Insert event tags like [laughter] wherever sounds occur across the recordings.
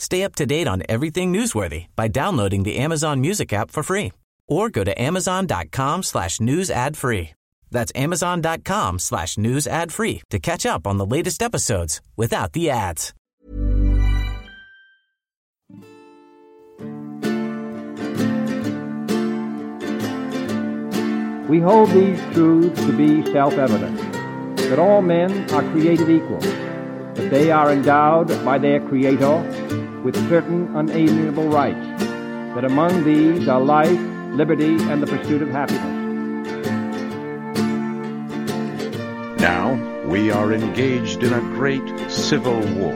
Stay up to date on everything newsworthy by downloading the Amazon Music app for free or go to amazon.com slash news ad free. That's amazon.com slash news ad free to catch up on the latest episodes without the ads. We hold these truths to be self-evident, that all men are created equal, that they are endowed by their Creator with certain unalienable rights, that among these are life, liberty, and the pursuit of happiness. Now we are engaged in a great civil war,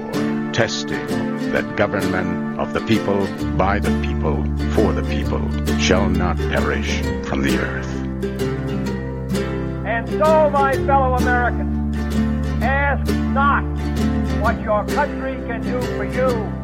testing that government of the people, by the people, for the people, shall not perish from the earth. And so, my fellow Americans, ask not what your country can do for you,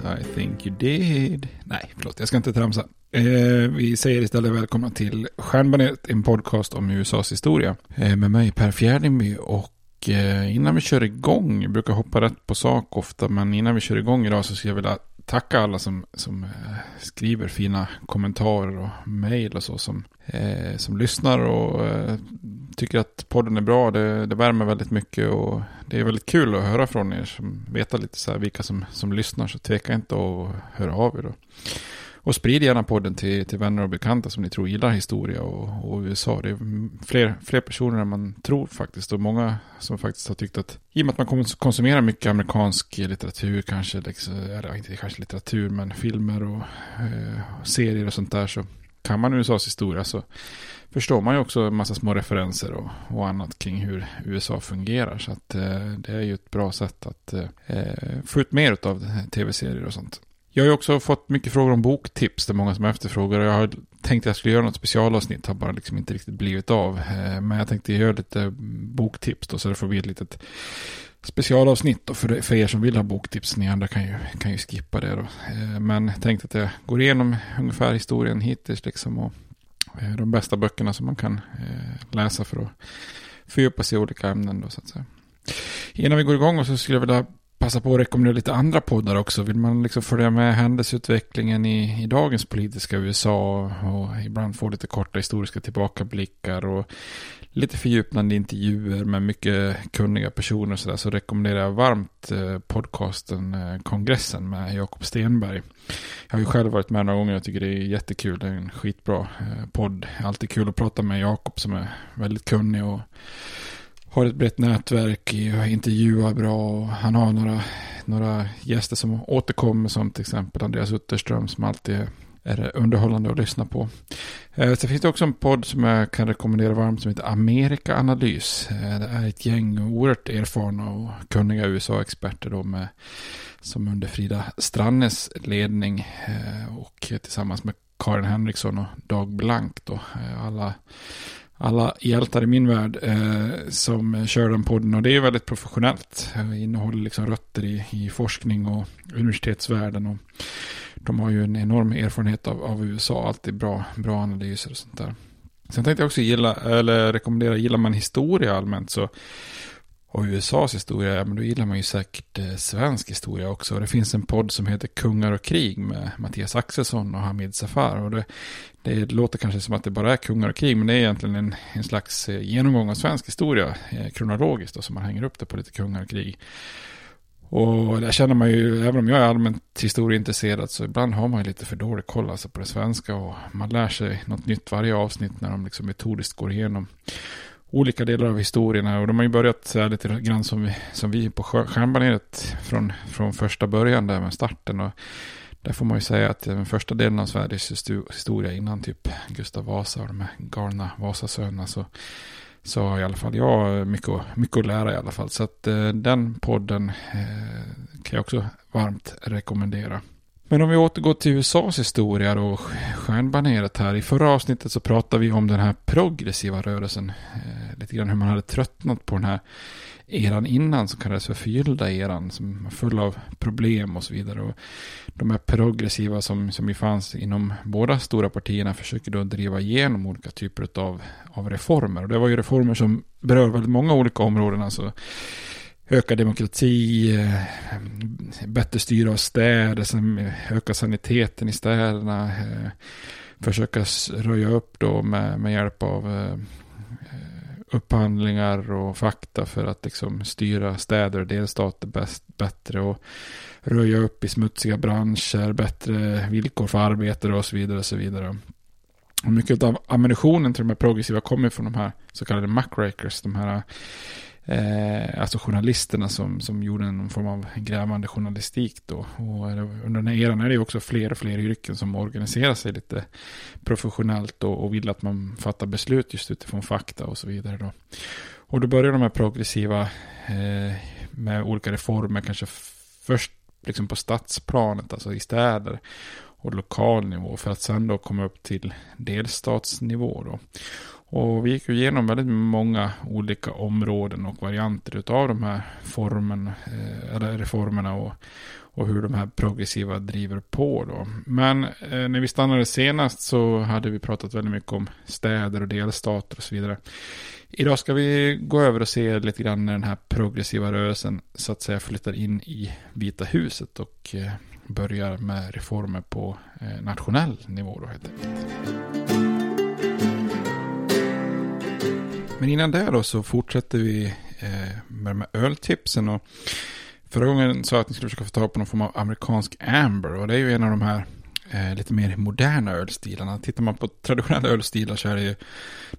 I think you did. Nej, förlåt, jag ska inte tramsa. Eh, vi säger istället välkomna till Stjärnbanet, en podcast om USAs historia. Eh, med mig Per Fjärdingby och eh, innan vi kör igång, jag brukar hoppa rätt på sak ofta, men innan vi kör igång idag så skulle jag vilja tacka alla som, som eh, skriver fina kommentarer och mejl och så som, eh, som lyssnar och eh, tycker att podden är bra. Det, det värmer väldigt mycket och det är väldigt kul att höra från er som vet lite så här vilka som, som lyssnar så tveka inte att höra av er. Då. Och sprid gärna podden till, till vänner och bekanta som ni tror gillar historia och, och USA. Det är fler, fler personer än man tror faktiskt. Och många som faktiskt har tyckt att i och med att man konsumerar mycket amerikansk litteratur kanske, liksom, eller inte kanske litteratur men filmer och eh, serier och sånt där så kan man USAs historia så förstår man ju också en massa små referenser och, och annat kring hur USA fungerar. Så att eh, det är ju ett bra sätt att eh, eh få ut mer av tv-serier och sånt. Jag har ju också fått mycket frågor om boktips. Det är många som efterfrågar. Jag har tänkt att jag skulle göra något specialavsnitt. Har bara liksom inte riktigt blivit av. Eh, men jag tänkte göra lite boktips då. Så det får bli ett litet specialavsnitt då för, för er som vill ha boktips. Ni andra kan ju, kan ju skippa det då. Eh, men jag tänkte att jag går igenom ungefär historien hittills liksom. Och eh, de bästa böckerna som man kan läsa för att fördjupa sig i olika ämnen då så att säga. Innan vi går igång så skulle jag vilja passa på att rekommendera lite andra poddar också. Vill man liksom följa med händelseutvecklingen i, i dagens politiska USA och ibland få lite korta historiska tillbakablickar och lite fördjupande intervjuer med mycket kunniga personer och sådär så rekommenderar jag varmt eh, podcasten eh, Kongressen med Jakob Stenberg. Jag har ju själv varit med några gånger och tycker det är jättekul. Det är en skitbra eh, podd. Alltid kul att prata med Jakob som är väldigt kunnig och har ett brett nätverk, intervjuar bra och han har några, några gäster som återkommer som till exempel Andreas Utterström som alltid är underhållande att lyssna på. Eh, finns det också en podd som jag kan rekommendera varmt som heter Amerikaanalys. Eh, det är ett gäng oerhört erfarna och kunniga USA-experter då med, som under Frida Strannes ledning eh, och tillsammans med Karin Henriksson och Dag Blank då. Eh, alla alla hjältar i min värld eh, som kör den podden. Och det är väldigt professionellt. Det innehåller liksom rötter i, i forskning och universitetsvärlden. Och de har ju en enorm erfarenhet av, av USA. Alltid bra, bra analyser och sånt där. Sen tänkte jag också gilla, eller rekommendera, gillar man historia allmänt så och USAs historia, ja, men då gillar man ju säkert eh, svensk historia också. Och det finns en podd som heter Kungar och krig med Mattias Axelsson och Hamid Safar. Och det, det låter kanske som att det bara är kungar och krig, men det är egentligen en, en slags eh, genomgång av svensk historia, eh, kronologiskt, då, som man hänger upp det på lite kungar och krig. Och där känner man ju, även om jag är allmänt historieintresserad, så ibland har man ju lite för dålig koll alltså på det svenska. Och man lär sig något nytt varje avsnitt när de liksom metodiskt går igenom olika delar av historierna. Och de har ju börjat så lite grann som vi, som vi på stjärnbaneret från, från första början där med starten. Och där får man ju säga att den första delen av Sveriges historia innan typ Gustav Vasa och de här galna Vasasönerna så, så har i alla fall jag mycket, mycket att lära i alla fall. Så att eh, den podden eh, kan jag också varmt rekommendera. Men om vi återgår till USAs historia och stjärnbaneret här. I förra avsnittet så pratade vi om den här progressiva rörelsen. Eh, lite grann hur man hade tröttnat på den här eran innan som kallades för förgyllda eran. Som var full av problem och så vidare. Och de här progressiva som, som ju fanns inom båda stora partierna försöker då driva igenom olika typer av, av reformer. Och det var ju reformer som berör väldigt många olika områden. Alltså ökad demokrati, eh, bättre styre av städer, öka saniteten i städerna, eh, försöka röja upp då med, med hjälp av eh, upphandlingar och fakta för att liksom styra städer och delstater bäst, bättre och röja upp i smutsiga branscher, bättre villkor för arbetare och så vidare. Och så vidare. Och mycket av ammunitionen till de här progressiva kommer från de här så kallade muckrakers, de här eh, alltså journalisterna som, som gjorde en form av grävande journalistik då. Och under den här eran är det också fler och fler yrken som organiserar sig lite professionellt och, och vill att man fattar beslut just utifrån fakta och så vidare då. Och då börjar de här progressiva eh, med olika reformer, kanske först liksom på stadsplanet, alltså i städer och lokal nivå för att sen då komma upp till delstatsnivå då. Och vi gick ju igenom väldigt många olika områden och varianter av de här formen, eh, eller reformerna och, och hur de här progressiva driver på då. Men eh, när vi stannade senast så hade vi pratat väldigt mycket om städer och delstater och så vidare. Idag ska vi gå över och se lite grann när den här progressiva rörelsen så att säga flyttar in i Vita huset och eh, börjar med reformer på nationell nivå då helt enkelt. Men innan det då så fortsätter vi eh, med de här öltipsen. Och förra gången sa jag att ni skulle försöka få tag på någon form av amerikansk amber. Och det är ju en av de här eh, lite mer moderna ölstilarna. Tittar man på traditionella ölstilar så är det ju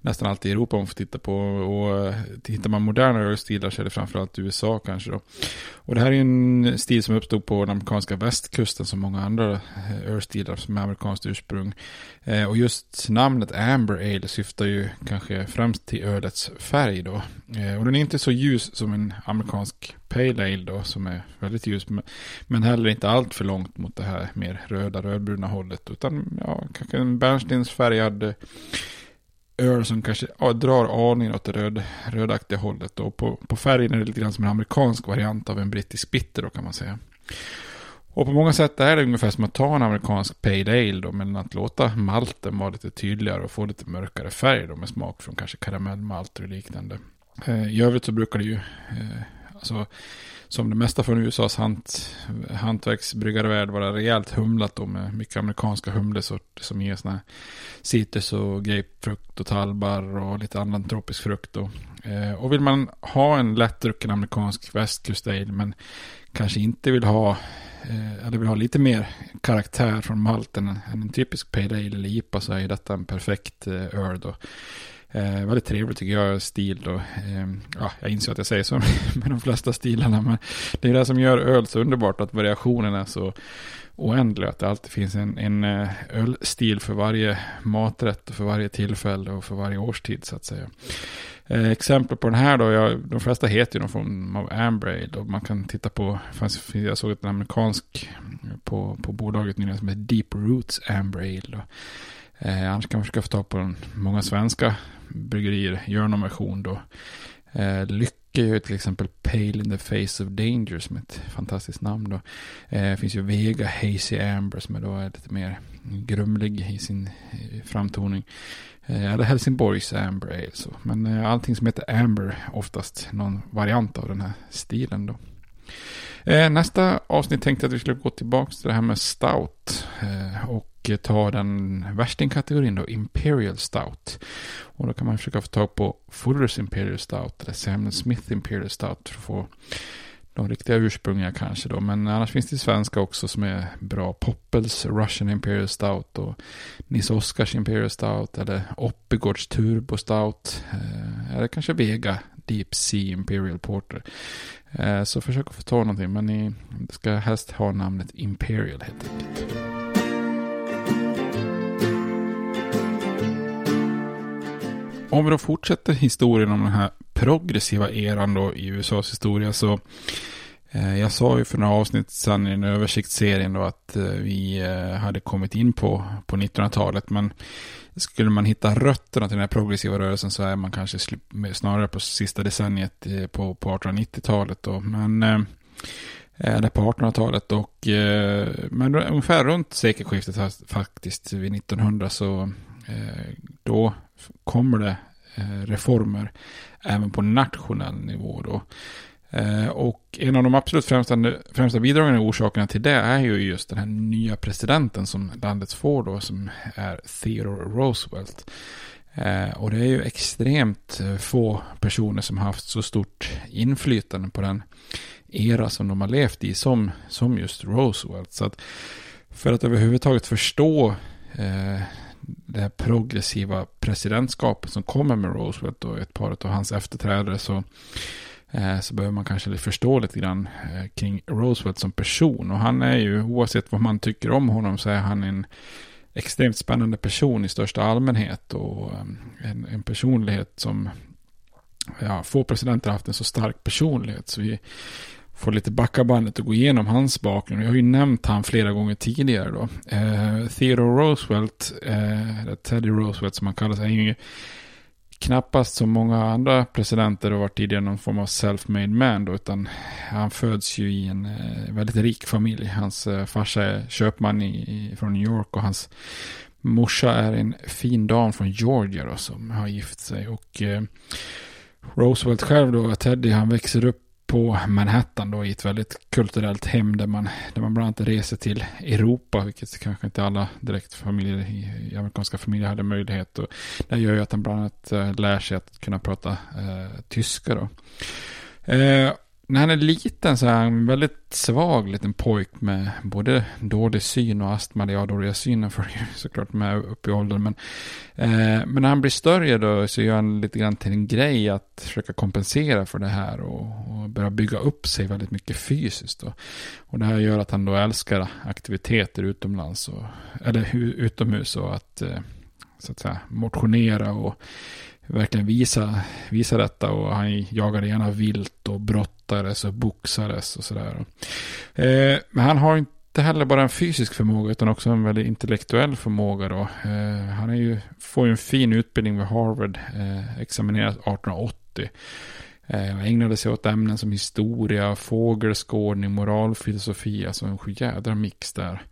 nästan alltid Europa man får titta på. Och eh, tittar man moderna ölstilar så är det framförallt USA kanske då. Och det här är ju en stil som uppstod på den amerikanska västkusten som många andra eh, ölstilar som är amerikanskt ursprung. Eh, och just namnet Amber Ale syftar ju kanske främst till ölets färg då. Eh, och den är inte så ljus som en amerikansk Pale Ale då som är väldigt ljus. Men heller inte allt för långt mot det här mer röda rödbruna hållet. Utan ja, kanske en bärnstensfärgad eh, öl som kanske ja, drar aningen åt det röd, rödaktiga hållet. Och på, på färgen är det lite grann som en amerikansk variant av en brittisk bitter då kan man säga. Och på många sätt är det ungefär som att ta en amerikansk pale ale då, men att låta malten vara lite tydligare och få lite mörkare färg då med smak från kanske karamellmalt och liknande. Eh, I övrigt så brukar det ju, eh, alltså som det mesta från USAs hant, hantverksbryggarvärld vara rejält humlat då med mycket amerikanska humlesorter som ger sådana citrus och grapefrukt och talbar och lite annan tropisk frukt då. Eh, och vill man ha en lättdrucken amerikansk västkust men kanske inte vill ha eh, eller vill ha lite mer karaktär från malten än en typisk pale ale eller IPA så är detta en perfekt eh, öl då. Eh, väldigt trevligt tycker jag, stil då. Eh, ja, jag inser att jag säger så [laughs] med de flesta stilarna, men det är det som gör öl så underbart, att variationen är så oändlig, att det alltid finns en, en eh, ölstil för varje maträtt, och för varje tillfälle och för varje årstid så att säga. Eh, exempel på den här då, jag, de flesta heter ju någon form av Ambrade och man kan titta på, fanns, jag såg ett amerikansk eh, på, på bolaget nyligen som heter Deep Roots Ambrade. Eh, annars kan man försöka få tag på den. Många svenska bryggerier gör någon version då. Eh, Lycke gör till exempel Pale in the face of danger som är ett fantastiskt namn då. Eh, det finns ju Vega Hazy Amber som är då är lite mer grumlig i sin eh, framtoning. Eh, eller Helsingborgs Amber Ale så. Men eh, allting som heter Amber oftast någon variant av den här stilen då. Eh, nästa avsnitt tänkte jag att vi skulle gå tillbaka till det här med stout. Eh, och ta den värstingkategorin då, Imperial Stout. Och då kan man försöka få tag på Fullers Imperial Stout eller Samuel Smith Imperial Stout för att få de riktiga ursprungliga kanske då. Men annars finns det svenska också som är bra. Poppels Russian Imperial Stout och Nils Oskars Imperial Stout eller Oppigårds Turbo Stout. Eh, eller kanske Vega Deep Sea Imperial Porter. Eh, så försök att få ta någonting, men ni ska helst ha namnet Imperial helt enkelt. Om vi då fortsätter historien om den här progressiva eran då i USAs historia så eh, jag sa ju för några avsnitt sedan i den översiktsserien då att eh, vi eh, hade kommit in på, på 1900-talet men skulle man hitta rötterna till den här progressiva rörelsen så är man kanske snarare på sista decenniet eh, på, på 1890-talet då. Men eh, eller på 1800-talet och eh, men ungefär runt sekelskiftet faktiskt vid 1900 så Eh, då kommer det eh, reformer även på nationell nivå då. Eh, och en av de absolut främsta, främsta bidragande orsakerna till det är ju just den här nya presidenten som landet får då, som är Theodore Roosevelt. Och det är ju extremt få personer som haft så stort inflytande på den era som de har levt i som, som just Roosevelt. Så att för att överhuvudtaget förstå eh, det här progressiva presidentskapet som kommer med Roosevelt och ett par av hans efterträdare så Eh, så behöver man kanske förstå lite grann eh, kring Roosevelt som person. Och han är ju, oavsett vad man tycker om honom, så är han en extremt spännande person i största allmänhet. Och eh, en, en personlighet som, ja, få presidenter har haft en så stark personlighet. Så vi får lite backa bandet och gå igenom hans bakgrund. Jag har ju nämnt han flera gånger tidigare då. Eh, Theodore Roosevelt, eh, Teddy Roosevelt som han kallas, är ju knappast som många andra presidenter har varit tidigare någon form av self-made man då, utan han föds ju i en eh, väldigt rik familj. Hans eh, farsa är köpman i, i, från New York och hans morsa är en fin dam från Georgia då, som har gift sig. Och eh, Roosevelt själv då, Teddy, han växer upp på Manhattan då i ett väldigt kulturellt hem där man, där man bland annat reser till Europa, vilket kanske inte alla direkt familjer i, amerikanska familjer hade möjlighet. Och det gör ju att han bland annat eh, lär sig att kunna prata eh, tyska då. Eh, när han är liten så är han en väldigt svag liten pojk med både dålig syn och astma. Ja, dåliga synen för ju [laughs] såklart med upp i åldern. Men, eh, men när han blir större då så gör han lite grann till en grej att försöka kompensera för det här och, och börja bygga upp sig väldigt mycket fysiskt. Då. Och det här gör att han då älskar aktiviteter utomlands, och, eller utomhus och att, eh, så att säga, motionera och verkligen visa, visa detta och han jagar gärna vilt och brott brottades och boxades och sådär. Eh, men han har inte heller bara en fysisk förmåga utan också en väldigt intellektuell förmåga då. Eh, han är ju, får ju en fin utbildning vid Harvard, eh, examinerad 1880. Eh, ägnade sig åt ämnen som historia, fågelskådning, moralfilosofi, alltså en sjujädra mix där.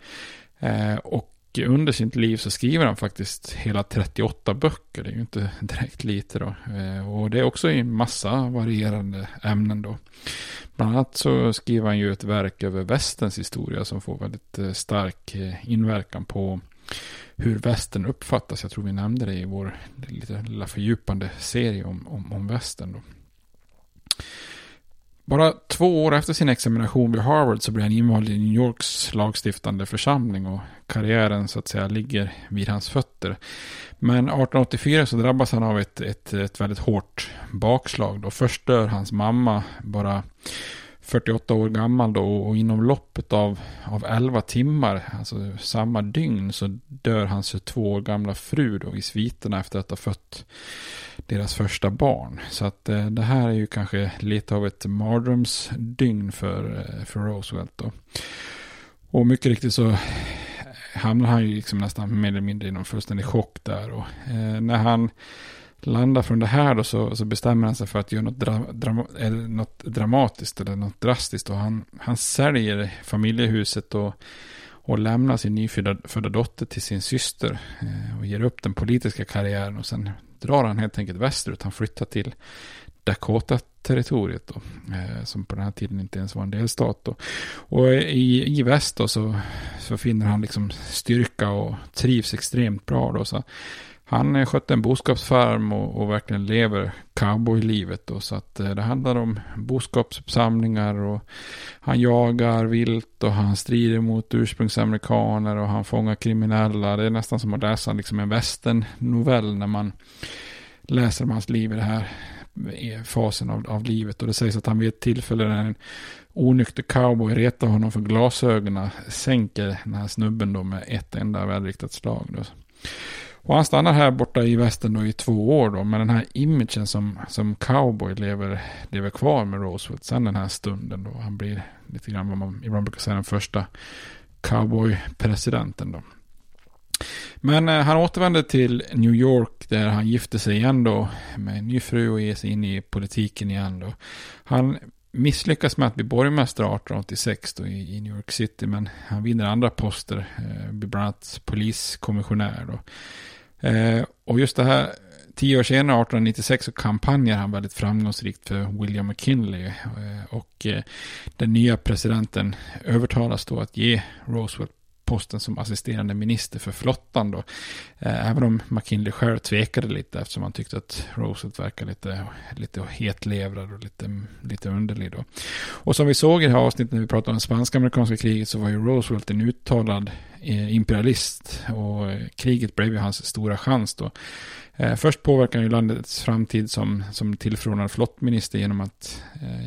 Eh, och under sitt liv så skriver han faktiskt hela 38 böcker. Det är ju inte direkt lite då. Eh, och det är också i massa varierande ämnen då. Bland annat så skriver han ju ett verk över västens historia som får väldigt eh, stark eh, inverkan på hur västern uppfattas. Jag tror vi nämnde det i vår lite lilla fördjupande serie om, om, om västern. Då. Bara två år efter sin examination vid Harvard så blir han invald i New Yorks lagstiftande församling och karriären så att säga ligger vid hans fötter. Men 1884 så drabbas han av ett, ett, ett väldigt hårt bakslag. Då först dör hans mamma bara 48 år gammal då och inom loppet av, av 11 timmar, alltså samma dygn, så dör hans 22 år gamla fru då i sviterna efter att ha fött deras första barn. Så att eh, det här är ju kanske lite av ett mardrömsdygn för, eh, för Roosevelt då. Och mycket riktigt så hamnar han ju liksom nästan mer eller mindre i någon fullständig chock där. Och, eh, när han landar från det här då så, så bestämmer han sig för att göra något, dra, dra, eller något dramatiskt eller något drastiskt. Och han, han säljer familjehuset och, och lämnar sin nyfödda dotter till sin syster. Eh, och ger upp den politiska karriären och sen drar han helt enkelt västerut. Han flyttar till Dakota-territoriet då, eh, som på den här tiden inte ens var en delstat. Då. Och i, i väst då så, så finner han liksom styrka och trivs extremt bra då. Så han skötte en boskapsfarm och, och verkligen lever cowboylivet då. Så att eh, det handlar om boskapsuppsamlingar och han jagar vilt och han strider mot ursprungsamerikaner och han fångar kriminella. Det är nästan som att läsa liksom en västernnovell när man läser om hans liv i den här fasen av, av livet. Och det sägs att han vid ett tillfälle när en onykter cowboy retar honom för glasögonen sänker den här snubben då med ett enda välriktat slag. Då. Och han stannar här borta i västern då i två år då. Men den här imagen som, som cowboy lever, lever kvar med Roosevelt. Sen den här stunden då. Han blir lite grann vad man ibland brukar säga den första cowboy-presidenten då. Men eh, han återvände till New York där han gifte sig igen då med en ny fru och ger sig in i politiken igen då. Han misslyckas med att bli borgmästare 1886 då i, i New York City men han vinner andra poster, eh, blir bland annat poliskommissionär då. Eh, och just det här, tio år senare, 1896, så kampanjar han väldigt framgångsrikt för William McKinley. Eh, och eh, den nya presidenten övertalas då att ge Roosevelt posten som assisterande minister för flottan då. Eh, även om McKinley själv tvekade lite eftersom han tyckte att Roosevelt verkade lite, lite hetlevrad och lite, lite underlig då. Och som vi såg i det här avsnittet när vi pratade om det spanska-amerikanska kriget så var ju Roosevelt en uttalad Eh, imperialist och eh, kriget blev ju hans stora chans då. Eh, först påverkar han ju landets framtid som, som tillförordnad flottminister genom att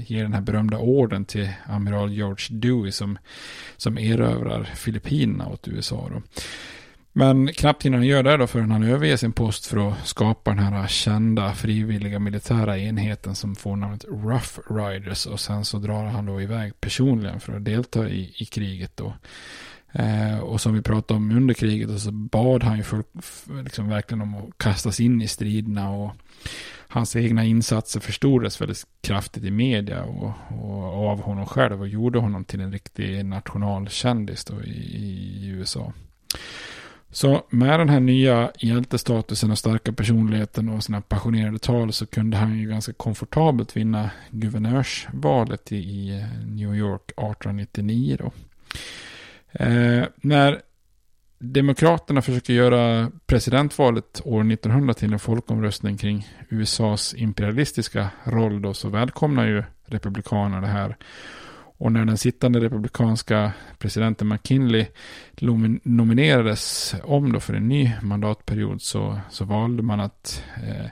ge den här berömda orden till amiral George Dewey som, som erövrar Filippinerna åt USA. Då. Men knappt hinner han göra det då förrän han överger sin post för att skapa den här kända frivilliga militära enheten som får namnet Rough Riders och sen så drar han då iväg personligen för att delta i, i kriget då. Eh, och som vi pratade om under kriget så bad han ju folk liksom verkligen om att kastas in i striderna och hans egna insatser förstorades väldigt kraftigt i media och, och, och av honom själv och gjorde honom till en riktig nationalkändis då i, i USA. Så med den här nya hjältestatusen och starka personligheten och sina passionerade tal så kunde han ju ganska komfortabelt vinna guvernörsvalet i, i New York 1899 då. Eh, när Demokraterna försöker göra presidentvalet år 1900 till en folkomröstning kring USAs imperialistiska roll då så välkomnar ju Republikanerna det här. Och när den sittande republikanska presidenten McKinley nominerades om då för en ny mandatperiod så, så valde man att eh,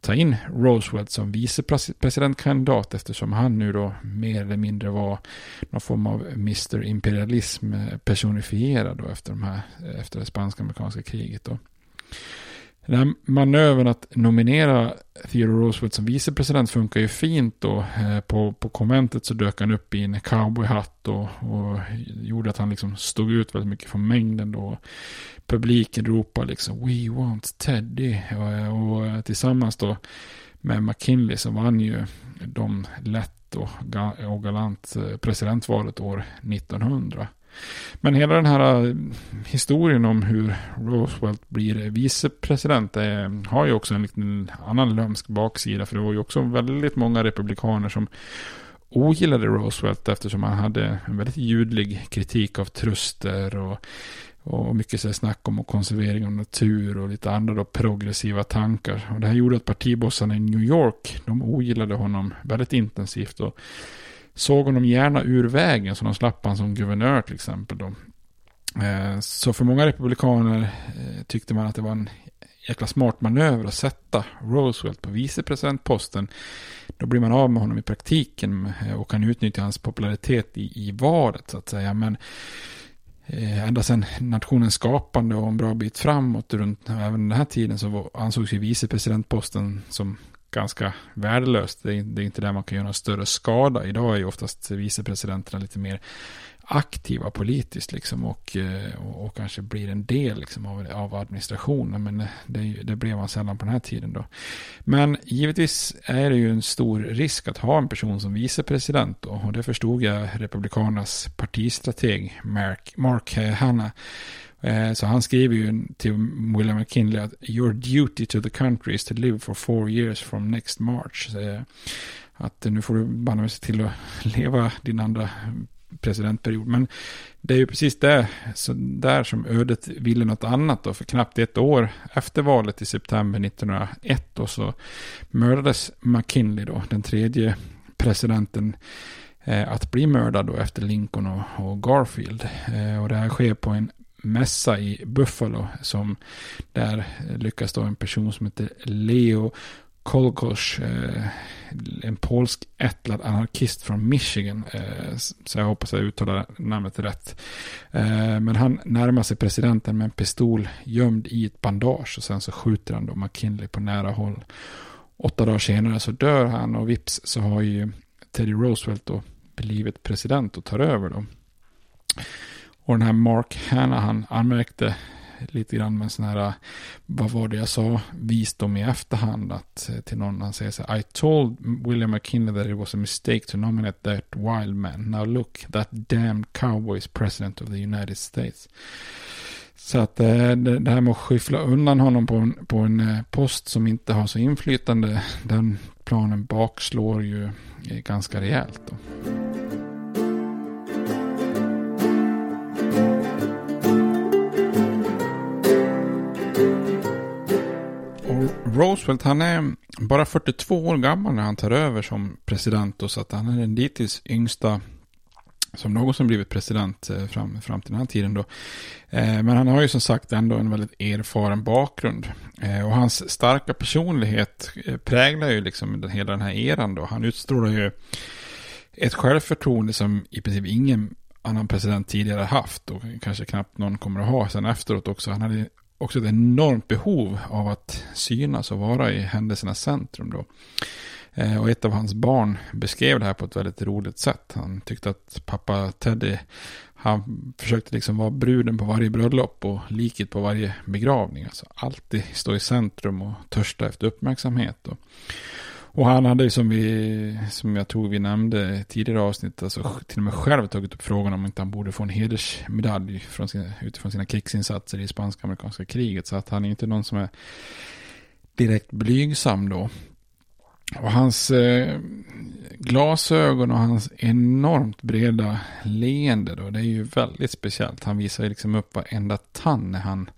ta in Roosevelt som vicepresidentkandidat eftersom han nu då mer eller mindre var någon form av Mr. Imperialism personifierad då efter, de här, efter det spanska-amerikanska kriget. Då. Den här manövern att nominera Theodore Roosevelt som vicepresident funkar ju fint då. Eh, på, på konventet så dök han upp i en cowboyhatt och, och gjorde att han liksom stod ut väldigt mycket från mängden då. Publiken ropade liksom We want Teddy. Och, eh, och eh, tillsammans då med McKinley så vann ju de lätt och, och galant presidentvalet år 1900. Men hela den här eh, historien om hur Roosevelt blir eh, vicepresident eh, har ju också en liten annan lömsk baksida. För det var ju också väldigt många republikaner som ogillade Roosevelt eftersom han hade en väldigt ljudlig kritik av truster och, och mycket så snack om konservering av natur och lite andra då progressiva tankar. Och det här gjorde att partibossarna i New York, de ogillade honom väldigt intensivt. Och såg honom gärna ur vägen så de slapp han som guvernör till exempel. Då. Eh, så för många republikaner eh, tyckte man att det var en jäkla smart manöver att sätta Roosevelt på vicepresidentposten. Då blir man av med honom i praktiken eh, och kan utnyttja hans popularitet i, i valet så att säga. Men ända sedan nationens skapande och en bra bit framåt runt även den här tiden så ansågs ju vicepresidentposten som ganska värdelöst. Det är, det är inte där man kan göra någon större skada. Idag är ju oftast vicepresidenterna lite mer aktiva politiskt liksom och, eh, och, och, kanske blir en del liksom av, av administrationen. Men det, det blev man sällan på den här tiden då. Men givetvis är det ju en stor risk att ha en person som vicepresident då. Och det förstod jag Republikanernas partistrateg Mark, Mark Hanna. Eh, så han skriver ju till William McKinley att your duty to the country is to live for four years from next March. Att eh, nu får du banne mig se till att [laughs] leva din andra presidentperiod. Men det är ju precis det, så där som ödet ville något annat då. För knappt ett år efter valet i september 1901 då så mördades McKinley då, den tredje presidenten eh, att bli mördad då efter Lincoln och, och Garfield. Eh, och det här sker på en mässa i Buffalo som där lyckas då en person som heter Leo Kolgosz, eh, en polsk ättlad anarkist från Michigan. Eh, så jag hoppas jag uttalar namnet rätt. Eh, men han närmar sig presidenten med en pistol gömd i ett bandage. Och sen så skjuter han då McKinley på nära håll. Åtta dagar senare så dör han och vips så har ju Teddy Roosevelt då blivit president och tar över då. Och den här Mark Hanahan han anmärkte lite grann med sån här, eh, vad var det jag sa, visdom i efterhand att eh, till någon han säger så här, I told William McKinley that it was a mistake to nominate that wild man. Now look, that damned cowboy is president of the United States. Så att eh, det här med att skyffla undan honom på en, på en post som inte har så inflytande, den planen bakslår ju ganska rejält. Då. Roosevelt han är bara 42 år gammal när han tar över som president. Och så att han är den dittills yngsta som någonsin blivit president eh, fram, fram till den här tiden då. Eh, men han har ju som sagt ändå en väldigt erfaren bakgrund. Eh, och hans starka personlighet präglar ju liksom den, hela den här eran då. Han utstrålar ju ett självförtroende som i princip ingen annan president tidigare haft och kanske knappt någon kommer att ha sen efteråt också. Han hade också ett enormt behov av att synas och vara i händelsernas centrum då. Eh, och ett av hans barn beskrev det här på ett väldigt roligt sätt. Han tyckte att pappa Teddy, han försökte liksom vara bruden på varje bröllop och liket på varje begravning. Alltså alltid stå i centrum och törsta efter uppmärksamhet. Då. Och han hade ju som, vi, som jag tror vi nämnde tidigare avsnitt, alltså till och med själv tagit upp frågan om inte han borde få en hedersmedalj från sina, utifrån sina krigsinsatser i spanska-amerikanska kriget. Så att han är inte någon som är direkt blygsam då. Och hans eh, glasögon och hans enormt breda leende då, det är ju väldigt speciellt. Han visar ju liksom upp varenda tand när han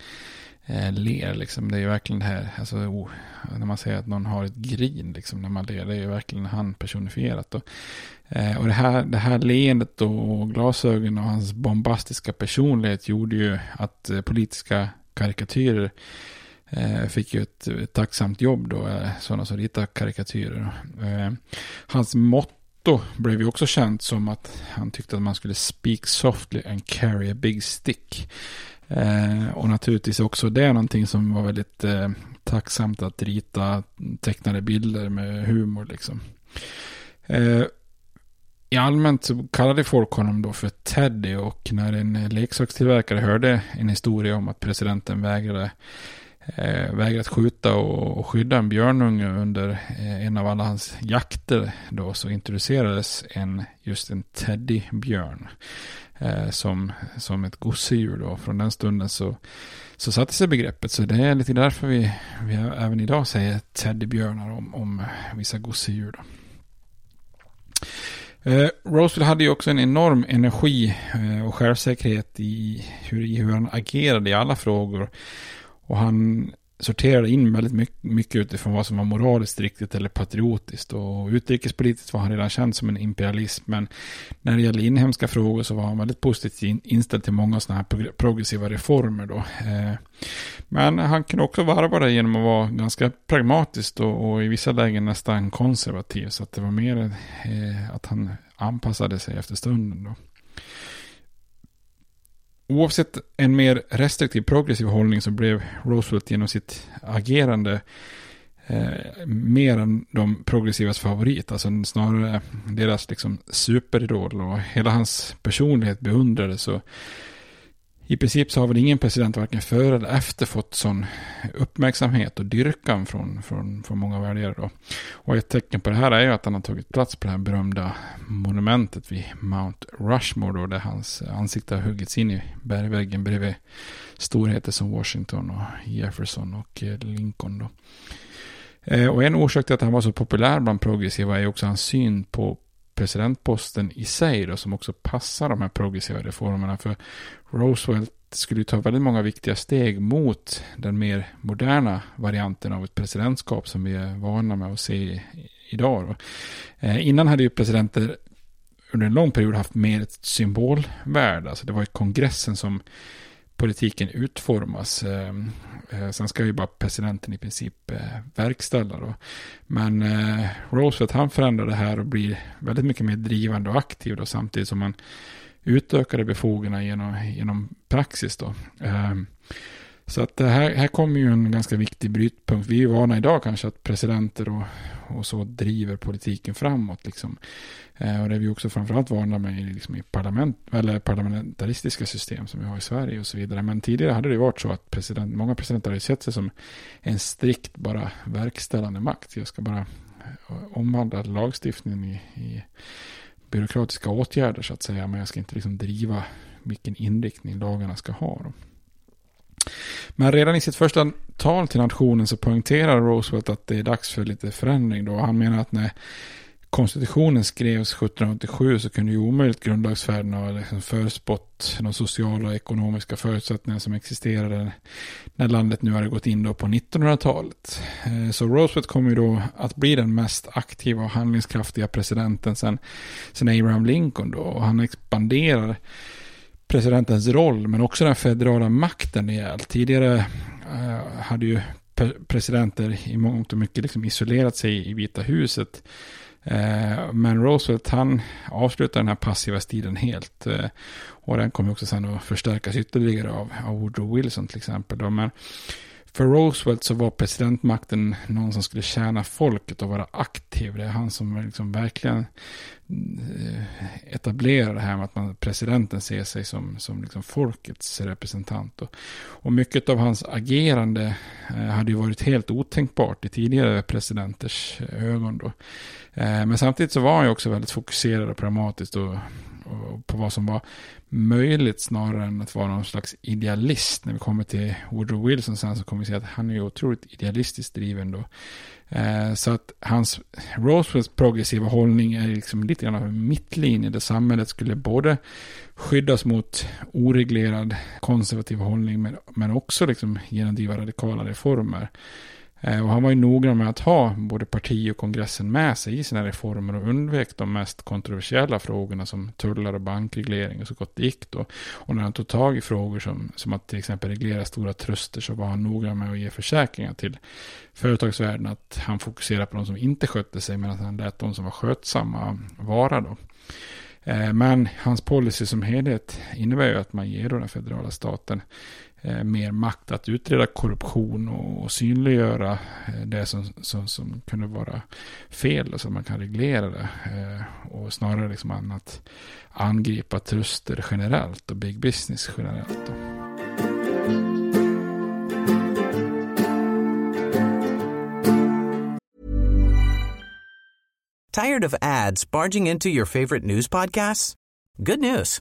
eh, ler. Liksom. Det är ju verkligen det här, alltså, oh, när man säger att någon har ett grin liksom, när man ler. Det är ju verkligen han personifierat. Och, eh, och det, här, det här leendet och glasögonen och hans bombastiska personlighet gjorde ju att eh, politiska karikatyrer eh, fick ju ett, ett, tacksamt jobb då, eh, sådana som ritar karikatyrer. Hans motto blev ju också känt som att han tyckte att man skulle speak softly and carry a big stick. Eh, och naturligtvis också det är någonting som var väldigt eh, tacksamt att rita tecknade bilder med humor liksom. Eh, I allmänt så kallade folk honom då för Teddy och när en leksakstillverkare hörde en historia om att presidenten vägrade eh, vägrat skjuta och, och, skydda en björnunge under eh, en av alla hans jakter då så introducerades en just en teddybjörn eh, som, som ett gosedjur då. Från den stunden så, så satte sig begreppet. Så det är lite därför vi, vi även idag säger teddybjörnar om, om eh, vissa gosedjur. Då. Eh, Roosevelt hade ju också en enorm energi eh, och självsäkerhet i hur, i hur han agerade i alla frågor. Och han sorterade in väldigt mycket utifrån vad som var moraliskt riktigt eller patriotiskt. Och utrikespolitiskt var han redan känd som en imperialist. Men när det gäller inhemska frågor så var han väldigt positivt inställd till många sådana här progressiva reformer. Då. Eh, men han kunde också varva det genom att vara ganska pragmatisk och, i vissa lägen nästan konservativ. Så att det var mer eh, att han anpassade sig efter stunden. Då. Oavsett en mer restriktiv progressiv hållning så blev Roosevelt genom sitt agerande eh, mer än de progressivas favorit, alltså snarare deras liksom superidol och hela hans personlighet beundrades. Och i princip så har väl ingen president varken före eller efter fått sån uppmärksamhet och dyrkan från, från, från många väljare. Då. Och ett tecken på det här är ju att han har tagit plats på det här berömda monumentet vid Mount Rushmore då, där hans ansikte har huggits in i bergväggen bredvid storheter som Washington och Jefferson och eh, Lincoln. Då. Eh, och en orsak till att han var så populär bland progressiva är också hans syn på presidentposten i sig då, som också passar de här progressiva reformerna. För Roosevelt skulle ju ta väldigt många viktiga steg mot den mer moderna varianten av ett presidentskap som vi är vana med att se idag. Eh, innan hade ju presidenter under en lång period haft mer ett symbolvärde. Alltså det var ju kongressen som politiken utformas. Ehm, eh, sen ska ju bara presidenten i princip eh, verkställa då. Men eh, Roosevelt han förändrar det här och blir väldigt mycket mer drivande och aktiv då samtidigt som man utökade befogenheterna genom, genom praxis då. Ehm, så att här, här kommer ju en ganska viktig brytpunkt. Vi är ju vana idag kanske att presidenter och, och så driver politiken framåt. Liksom. Eh, och det är vi också framförallt vana med liksom i parlament, eller parlamentaristiska system som vi har i Sverige och så vidare. Men tidigare hade det varit så att president, många presidenter hade sett sig som en strikt bara verkställande makt. Jag ska bara eh, omvandla lagstiftningen i, i byråkratiska åtgärder så att säga. Men jag ska inte liksom driva vilken inriktning lagarna ska ha. Då. Men redan i sitt första tal till nationen så poängterar Roosevelt att det är dags för lite förändring då. Han menar att när konstitutionen skrevs 1787 så kunde ju omöjligt grundlagsfäderna ha liksom förspått de sociala och ekonomiska förutsättningar som existerade när landet nu hade gått in då på 1900-talet. Eh, så Roosevelt kommer ju då att bli den mest aktiva och handlingskraftiga presidenten sedan, sen Abraham Lincoln då. Och han expanderar presidentens roll men också den federala makten rejält. Tidigare eh, hade ju presidenter i mångt och mycket liksom isolerat sig i Vita huset. Eh, men Roosevelt han avslutar den här passiva stilen helt. Eh, och den kommer också sen att förstärkas ytterligare av, av Woodrow Wilson till exempel. Då. Men för Roosevelt så var presidentmakten någon som skulle tjäna folket och vara aktiv. Det är han som liksom verkligen eh, etablerar det här med att man, presidenten ser sig som, som liksom folkets representant. Och, och mycket av hans agerande eh, hade ju varit helt otänkbart i tidigare presidenters eh, ögon. Då. Men samtidigt så var han ju också väldigt fokuserad och pragmatisk och på vad som var möjligt snarare än att vara någon slags idealist. När vi kommer till Woodrow Wilson sen så kommer vi se att han är otroligt idealistiskt driven då. Eh, så att hans Roosevelts progressiva hållning är liksom lite grann av en mittlinje där samhället skulle både skyddas mot oreglerad konservativ hållning men, men också liksom genomdriva radikala reformer. Eh, och han var ju noggrann med att ha både parti och kongressen med sig i sina reformer och undvek de mest kontroversiella frågorna som tullar och bankreglering och så gott det gick då. Och när han tog tag i frågor som, som att till exempel reglera stora truster så var han noggrann med att ge försäkringar till företagsvärlden att han fokuserade på de som inte skötte sig medan han lät de som var skötsamma vara då. Eh, men hans policy som helhet innebär ju att man ger då den federala staten Eh, mer makt att utreda korruption och, synliggöra eh, det som, som, som kunde vara fel och så man kan reglera det. Eh, och snarare liksom att angripa truster generellt och big business generellt. Då. Tired of ads barging into your favorite news podcasts? Good news.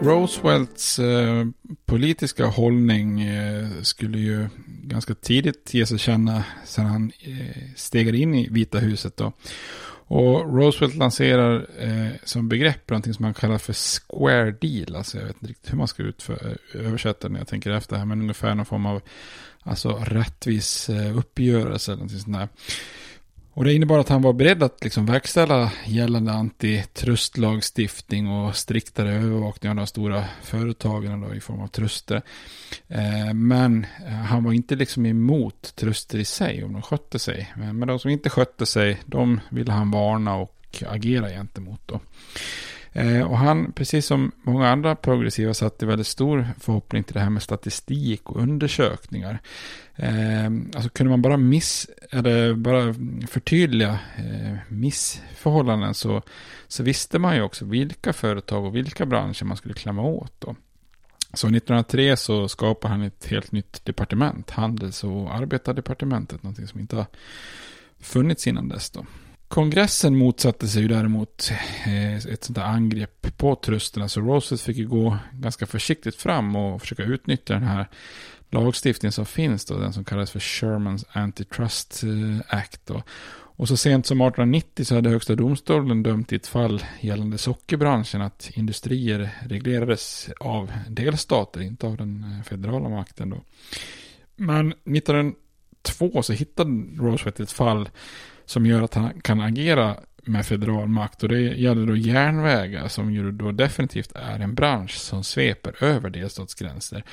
Roosevelts eh, politiska hållning eh, skulle ju ganska tidigt ge sig känna sedan han eh, stegade in i Vita huset. Då. Och Roosevelt lanserar eh, som begrepp någonting som man kallar för square deal. Alltså jag vet inte riktigt hur man ska utför, eh, översätta det när jag tänker efter här. Men ungefär någon form av alltså, rättvis eh, uppgörelse. Eller någonting sånt där. Och det innebar att han var beredd att liksom verkställa gällande antitrustlagstiftning och striktare övervakning av de stora företagen då, i form av truster. Eh, men eh, han var inte liksom emot truster i sig om de skötte sig. Men, men de som inte skötte sig, de ville han varna och agera gentemot. Då. Eh, och han, precis som många andra progressiva, satte väldigt stor förhoppning till det här med statistik och undersökningar. Eh, alltså kunde man bara, miss, eller bara förtydliga eh, missförhållanden så, så visste man ju också vilka företag och vilka branscher man skulle klämma åt. Då. Så 1903 så skapade han ett helt nytt departement, handels och arbetardepartementet, någonting som inte har funnits innan dess. Då. Kongressen motsatte sig ju däremot eh, ett sånt där angrepp på trusterna. Så Roosevelt fick ju gå ganska försiktigt fram och försöka utnyttja den här lagstiftningen som finns då. Den som kallas för Shermans Antitrust eh, Act då. Och så sent som 1890 så hade högsta domstolen dömt i ett fall gällande sockerbranschen att industrier reglerades av delstater, inte av den eh, federala makten då. Men 1902 så hittade Roosevelt ett fall som gör att han kan agera med federal makt. Och det gäller då järnvägar som ju då definitivt är en bransch som sveper över delstatsgränser.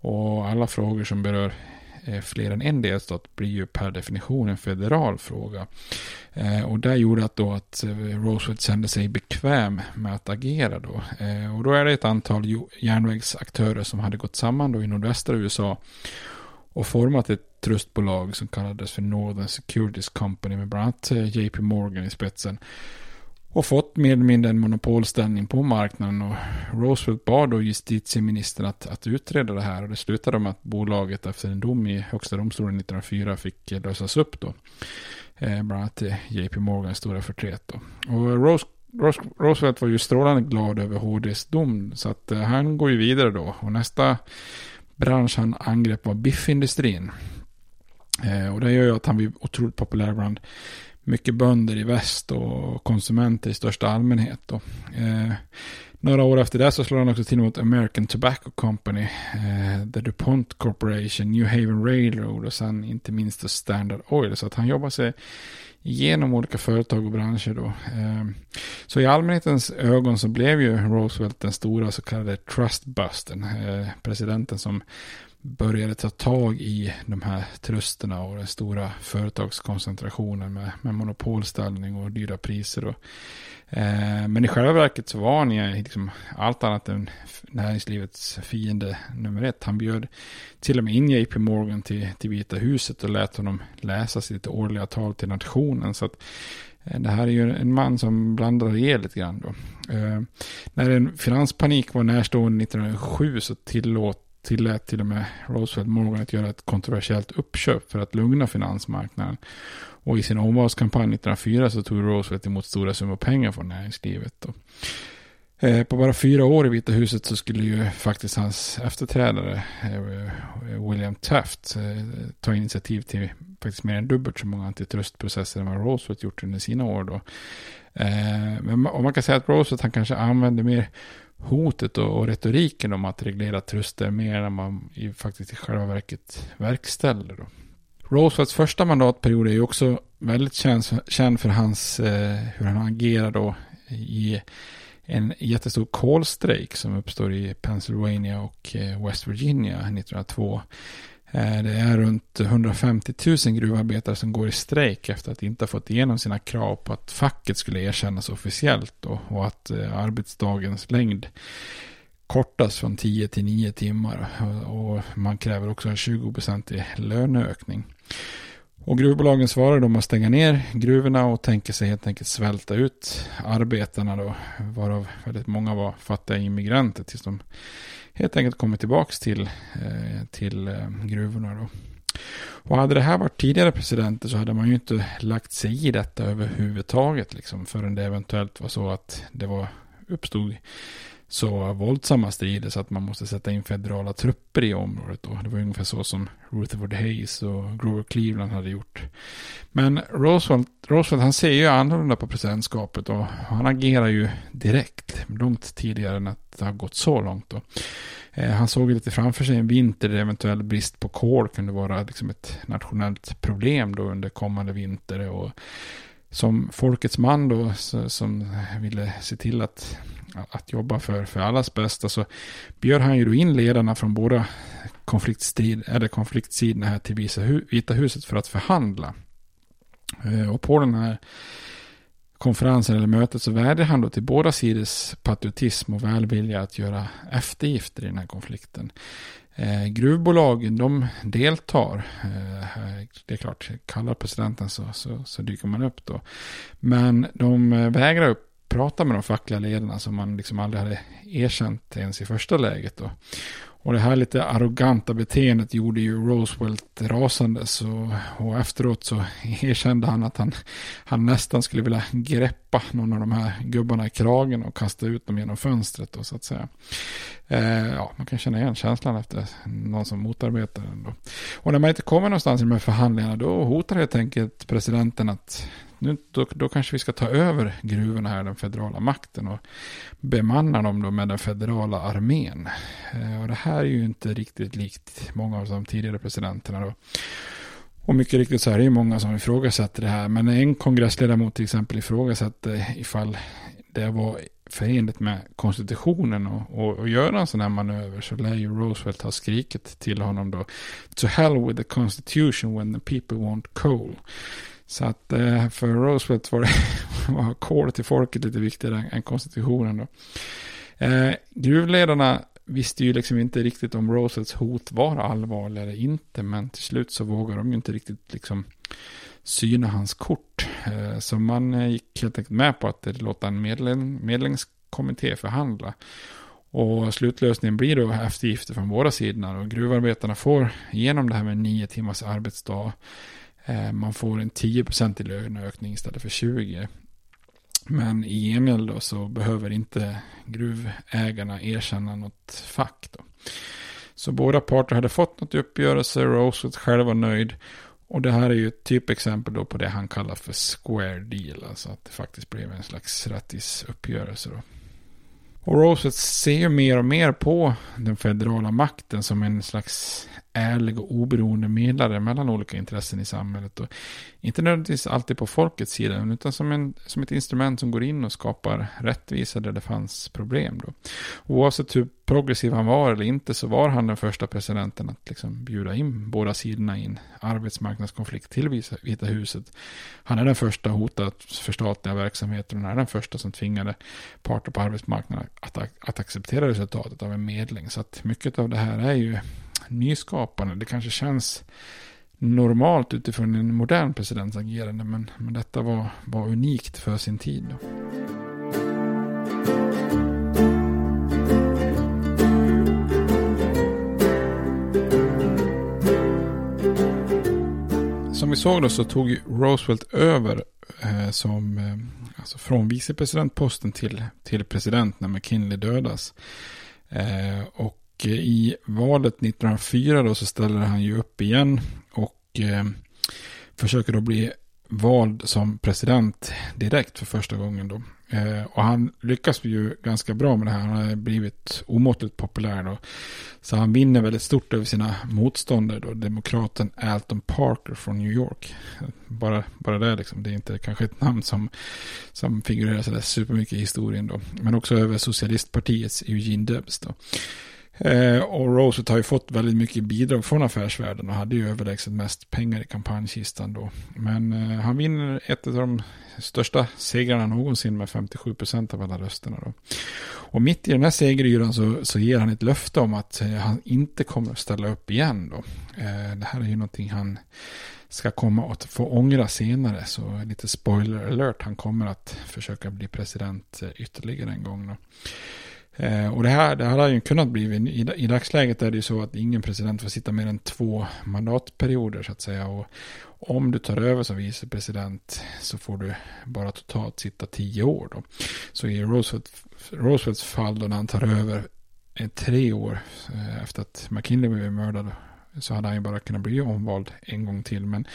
Och alla frågor som berör eh, fler än en delstat blir ju per definition en federal fråga. Eh, och det gjorde att då att eh, Roosevelt kände sig bekväm med att agera då. Eh, och då är det ett antal järnvägsaktörer som hade gått samman då i nordvästra USA och format ett trustbolag som kallades för Northern Securities Company med bland annat eh, JP Morgan i spetsen. Och fått mer eller mindre en monopolställning på marknaden och Roosevelt bad då justitieministern att, att utreda det här och det slutade med att bolaget efter en dom i högsta domstolen 1904 fick eh, lösas upp då. Eh, bland annat eh, JP Morgans stora förtret då. Och Rose Roosevelt var ju strålande glad över HDs dom så att eh, han går ju vidare då och nästa bransch han angrep var biffindustrin. Eh, och det gör ju att han blir otroligt populär bland mycket bönder i väst och konsumenter i största allmänhet. Då. Eh, några år efter det så slår han också till mot American Tobacco Company, eh, The DuPont Corporation, New Haven Railroad och sen inte minst Standard Oil. Så att han jobbar sig igenom olika företag och branscher då. Eh, så i allmänhetens ögon så blev ju Roosevelt den stora så kallade trustbusten, eh, presidenten som började ta tag i de här trusterna och den stora företagskoncentrationen med, med monopolställning och dyra priser. Och, eh, men i själva verket så var han liksom allt annat än näringslivets fiende nummer ett. Han bjöd till och med in JP Morgan till, till Vita huset och lät honom läsa sitt årliga tal till nationen. Så att eh, det här är ju en man som blandar i lite grann då. Eh, när en finanspanik var närstående 1907 så tillåt tillät till och med Roosevelt Morgan att göra ett kontroversiellt uppköp för att lugna finansmarknaden. Och i sin omvalskampanj 1904 så tog Roosevelt emot stora summor pengar från näringslivet. Då. Eh, på bara fyra år i Vita huset så skulle ju faktiskt hans efterträdare eh, eh, William Taft ta initiativ till faktiskt mer än dubbelt så många antitrustprocesser än vad Roosevelt gjort under sina år då. Men man kan säga att Roosevelt han kanske använde mer hotet och, och retoriken om att reglera truster mer än man i, faktiskt i själva verket verkställer. Då. Roosevelts första mandatperiod är ju också väldigt känd, känd för hans, eh, hur han agerar då i en jättestor kolstrejk som uppstår i Pennsylvania och eh, West Virginia 1902. Eh, det är runt 150 000 gruvarbetare som går i strejk efter att inte ha fått igenom sina krav på att facket skulle erkännas officiellt och att eh, arbetsdagens längd kortas från 10 till 9 timmar. Och man kräver också en 20-procentig löneökning. Och gruvbolagen svarar då med att stänga ner gruvorna och tänker sig helt enkelt svälta ut arbetarna då. Varav väldigt många var fattiga immigranter tills de helt enkelt kommer tillbaka till, eh, till eh, gruvorna. Då. Och hade det här varit tidigare presidenter så hade man ju inte lagt sig i detta överhuvudtaget. Liksom, förrän det eventuellt var så att det var, uppstod så våldsamma strider så att man måste sätta in federala trupper i området. Då. Det var ungefär så som Rutherford Hayes och Grover Cleveland hade gjort Men Roosevelt, Roosevelt han ser ju annorlunda på presidentskapet och han agerar ju direkt. Långt tidigare än att det har gått så långt då. Eh, han såg lite framför sig en vinter där eventuell brist på kol kunde vara liksom ett nationellt problem då under kommande vinter. Och som folkets man då som ville se till att, att jobba för, för allas bästa så bjöd han ju då in ledarna från båda konfliktstid, eller konfliktsidorna här till Vita huset för att förhandla. Eh, och på den här konferensen eller mötet så vädjade han då till båda sidors patriotism och välvilja att göra eftergifter i den här konflikten. Eh, gruvbolagen de deltar. Eh, det är klart, kallar presidenten så, så, så, dyker man upp då. Men de eh, vägrar upp prata med de fackliga ledarna som man liksom aldrig hade erkänt ens i första läget. Då. Och det här lite arroganta beteendet gjorde ju Roosevelt rasande. Så, och efteråt så [laughs] erkände han att han, han nästan skulle vilja greppa någon av de här gubbarna i kragen och kasta ut dem genom fönstret. Då, så att säga. Eh, ja, man kan känna igen känslan efter någon som motarbetar den. Då. Och när man inte kommer någonstans i de här förhandlingarna då hotar helt enkelt presidenten att nu, då, då kanske vi ska ta över gruvorna här, den federala makten och bemanna dem då med den federala armén. Eh, och det här är ju inte riktigt likt många av de tidigare presidenterna då. Och mycket riktigt så är det ju många som ifrågasätter det här. Men en kongressledamot till exempel ifrågasatte ifall det var förenligt med konstitutionen och, och, och göra en sån här manöver så lär ju Roosevelt ha skrikit till honom då To hell with the constitution when the people want coal. Så att eh, för Roosevelt var, det, [laughs] var kol till folket lite viktigare än konstitutionen då. Eh, gruvledarna visste ju liksom inte riktigt om Roosevelts hot var allvarliga eller inte. Men till slut så vågade de ju inte riktigt liksom syna hans kort. Eh, så man eh, gick helt enkelt med på att låta en medling, medlingskommitté förhandla. Och slutlösningen blir då eftergifter från båda sidorna. Och gruvarbetarna får genom det här med nio timmars arbetsdag Eh, man får en 10% i löneökning istället för 20%. Men i gengäld då så behöver inte gruvägarna erkänna något fack. Då. Så båda parter hade fått något i uppgörelse, Roosevelt själv var nöjd. Och det här är ju ett typexempel då på det han kallar för square deal. Alltså att det faktiskt blev en slags rättvis uppgörelse då. Och Roosevelt ser ju mer och mer på den federala makten som en slags ärlig och oberoende medlare mellan olika intressen i samhället. Och inte nödvändigtvis alltid på folkets sida, utan som, en, som ett instrument som går in och skapar rättvisa där det fanns problem. Då. Oavsett hur progressiv han var eller inte så var han den första presidenten att liksom bjuda in båda sidorna i en arbetsmarknadskonflikt till Vita huset. Han är den första hotade att förstatliga verksamheten och han är den första som tvingade parter på arbetsmarknaden att, att acceptera resultatet av en medling. Så att mycket av det här är ju nyskapande. Det kanske känns normalt utifrån en modern presidents agerande. Men, men detta var, var unikt för sin tid. Då. Som vi såg då så tog Roosevelt över eh, som, eh, alltså från vicepresidentposten till, till president när McKinley dödas. Eh, och Eh, i valet 1904 då så ställer han ju upp igen och eh, försöker då bli vald som president direkt för första gången då. Eh, och han lyckas ju ganska bra med det här. Han har blivit omåttligt populär då. Så han vinner väldigt stort över sina motståndare då. Demokraten Alton Parker från New York. Bara, bara det liksom. Det är inte kanske ett namn som, som figurerar sådär supermycket i historien då. Men också över socialistpartiets Eugene Debs då. Eh, och Roset har ju fått väldigt mycket bidrag från affärsvärlden och hade ju överlägset mest pengar i kampanjkistan då. Men eh, han vinner ett av de största segrarna någonsin med 57 procent av alla rösterna då. Och mitt i den här segeryran så, så ger han ett löfte om att eh, han inte kommer att ställa upp igen då. Eh, det här är ju någonting han ska komma att få ångra senare. Så lite spoiler alert, han kommer att försöka bli president eh, ytterligare en gång då. Eh, och det här, det här hade ju kunnat bli, i, i dagsläget är det ju så att ingen president får sitta mer än två mandatperioder så att säga. Och om du tar över som vicepresident så får du bara totalt sitta tio år då. Så i Roosevelt, Roosevelts fall då när han tar över eh, tre år eh, efter att McKinley blev mördad så hade han ju bara kunnat bli omvald en gång till. Men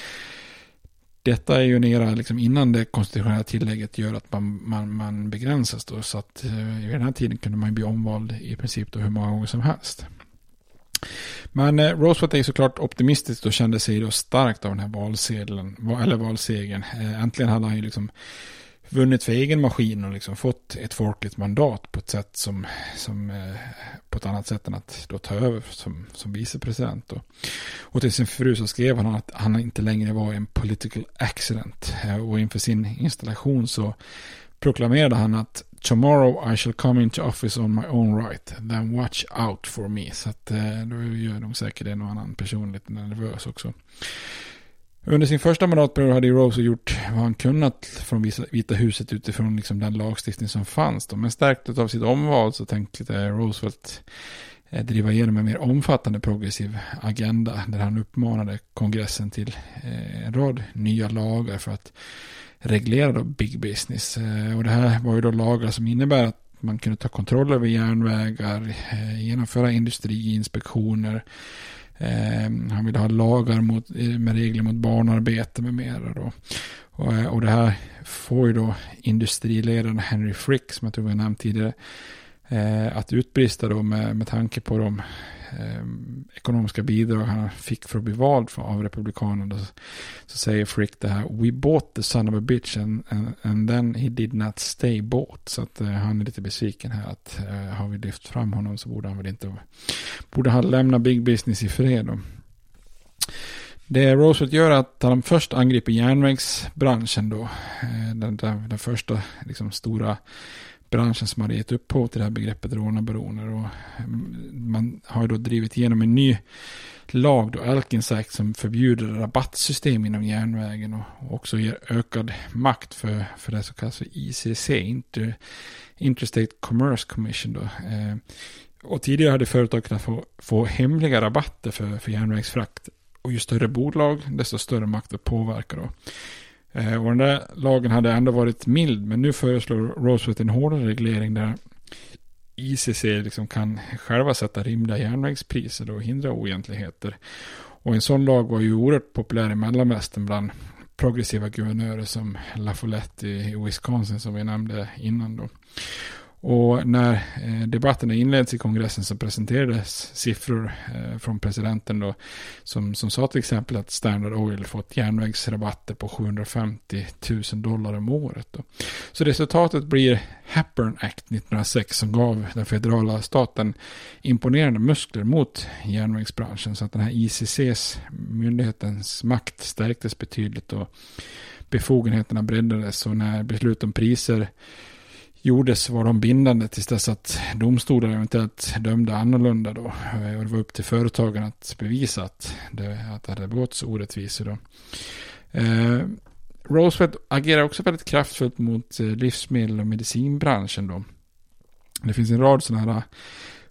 detta är ju en era liksom innan det konstitutionella tillägget gör att man, man, man begränsas då. Så att eh, i den här tiden kunde man bli omvald i princip då hur många gånger som helst. Men eh, Roosevelt är såklart optimistisk och kände sig då starkt av den här valsedeln, eller valsegern. Eh, äntligen hade han ju liksom vunnit för egen maskin och liksom fått ett folkligt mandat på ett sätt som, som eh, på ett annat sätt än att då ta över som, som vicepresident. Och, och till sin fru så skrev han att han inte längre var en political accident. Eh, och inför sin installation så proklamerade han att Tomorrow I shall come into office on my own right. Then watch out for me. Så att eh, då gör nog säkert en och annan person lite nervös också. Under sin första mandatperiod hade Rose gjort vad han kunnat från Vita huset utifrån liksom den lagstiftning som fanns. Då. Men stärkt av sitt omval så tänkte eh, Roosevelt eh, driva igenom en mer omfattande progressiv agenda där han uppmanade kongressen till eh, en rad nya lagar för att reglera då big business. Och det här var ju då lagar som innebär att man kunde ta kontroll över järnvägar, genomföra industriinspektioner, Eh, han ville ha lagar mot, med regler mot barnarbete med mera. Då. Och, eh, och det här får ju då industriledaren Henry Frick, som jag tror vi har nämnt tidigare, eh, att utbrista då med, med tanke på de eh, ekonomiska bidrag han fick för att bli vald av republikanerna. Så, så säger Frick det här, we bought the son of a bitch and, and, and then he did not stay bought. Så att eh, han är lite besviken här att eh, har vi lyft fram honom så borde han väl inte, borde han lämna big business i fred då. Det Roosevelt gör är att han först angriper järnvägsbranschen då. Eh, den, den, den första liksom, stora branschen som hade gett upphov till det här begreppet rånarbaroner. Och man har ju då drivit igenom en ny lag, då Elkins Act, som förbjuder rabattsystem inom järnvägen och också ger ökad makt för, för det som kallas för ICC, Inter, Interstate Commerce Commission. Då. Eh, och tidigare hade företag kunnat få, få hemliga rabatter för, för järnvägsfrakt. Och ju större bolag, desto större makt att påverka då. Eh, och den där lagen hade ändå varit mild, men nu föreslår Roosevelt en hårdare reglering där ICC liksom kan själva sätta rimliga järnvägspriser och hindra oegentligheter. Och en sån lag var ju oerhört populär i Mellanvästern bland progressiva guvernörer som LaFollette i Wisconsin som vi nämnde innan då. Och när eh, debatterna inleds i kongressen så presenterades siffror eh, från presidenten då som, som sa till exempel att Standard Oil fått järnvägsrabatter på 750 000 dollar om året. Då. Så resultatet blir Hepburn Act 1906 som gav den federala staten imponerande muskler mot järnvägsbranschen så att den här ICCs myndighetens makt stärktes betydligt och befogenheterna breddades och när beslut om priser gjordes var de bindande tills dess att domstolar eventuellt dömde annorlunda då. Eh, och det var upp till företagen att bevisa att det, att det hade begåtts orättvisor då. Eh, Roosevelt agerar också väldigt kraftfullt mot eh, livsmedel och medicinbranschen då. Det finns en rad sådana här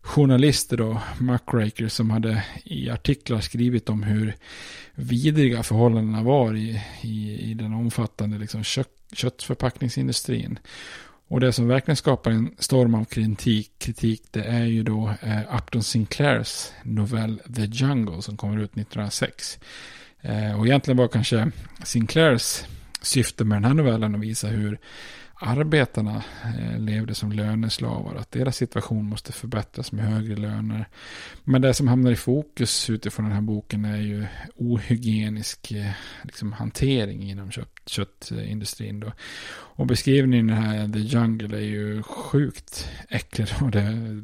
journalister då, muckrakers, som hade i artiklar skrivit om hur vidriga förhållandena var i, i, i den omfattande liksom, kött, köttförpackningsindustrin. Och det som verkligen skapar en storm av kritik, kritik det är ju då eh, Upton Sinclairs novell The Jungle som kommer ut 1906. Eh, och egentligen var kanske Sinclairs syfte med den här novellen att visa hur arbetarna eh, levde som löneslavar. Att deras situation måste förbättras med högre löner. Men det som hamnar i fokus utifrån den här boken är ju ohygienisk eh, liksom, hantering inom kött, köttindustrin. Då. Och beskrivningen i den här, The Jungle, är ju sjukt äcklig. Då. det,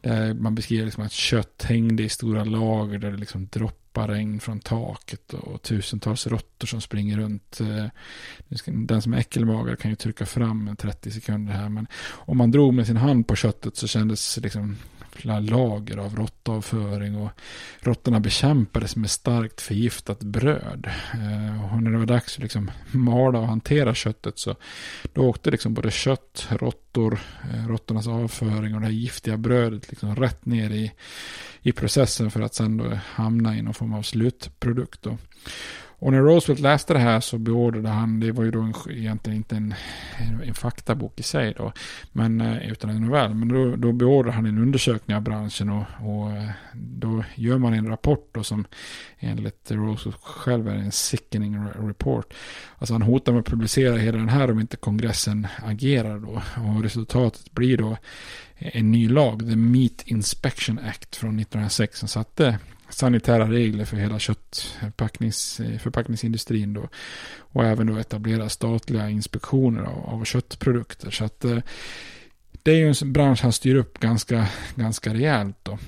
det, man beskriver liksom att kött hängde i stora lager där det liksom droppade regn från taket och tusentals råttor som springer runt. Eh, den som är äckelmagad kan ju trycka fram en 30 sekunder här. Men om man drog med sin hand på köttet så kändes liksom lager av råttavföring och råttorna bekämpades med starkt förgiftat bröd. Eh, och när det var dags att liksom mala och hantera köttet så då åkte liksom både kött, råttor, eh, råttornas avföring och det här giftiga brödet liksom rätt ner i, i processen för att sen då hamna i någon form av slutprodukt. Då. Och när Roosevelt läste det här så beordrade han, det var ju då en, egentligen inte en, en faktabok i sig då, men, eh, utan en novell, men då, då beordrade han en undersökning av branschen och, och eh, då gör man en rapport då som enligt Roosevelt själv är en sickening report. Alltså han hotar med att publicera hela den här om inte kongressen agerar då. Och resultatet blir då en ny lag, The Meat Inspection Act från 1906 som satte sanitära regler för hela köttförpackningsindustrin eh, då. Och även då etablera statliga inspektioner av, av köttprodukter. Så att eh, det är ju en bransch han styr upp ganska, ganska rejält då.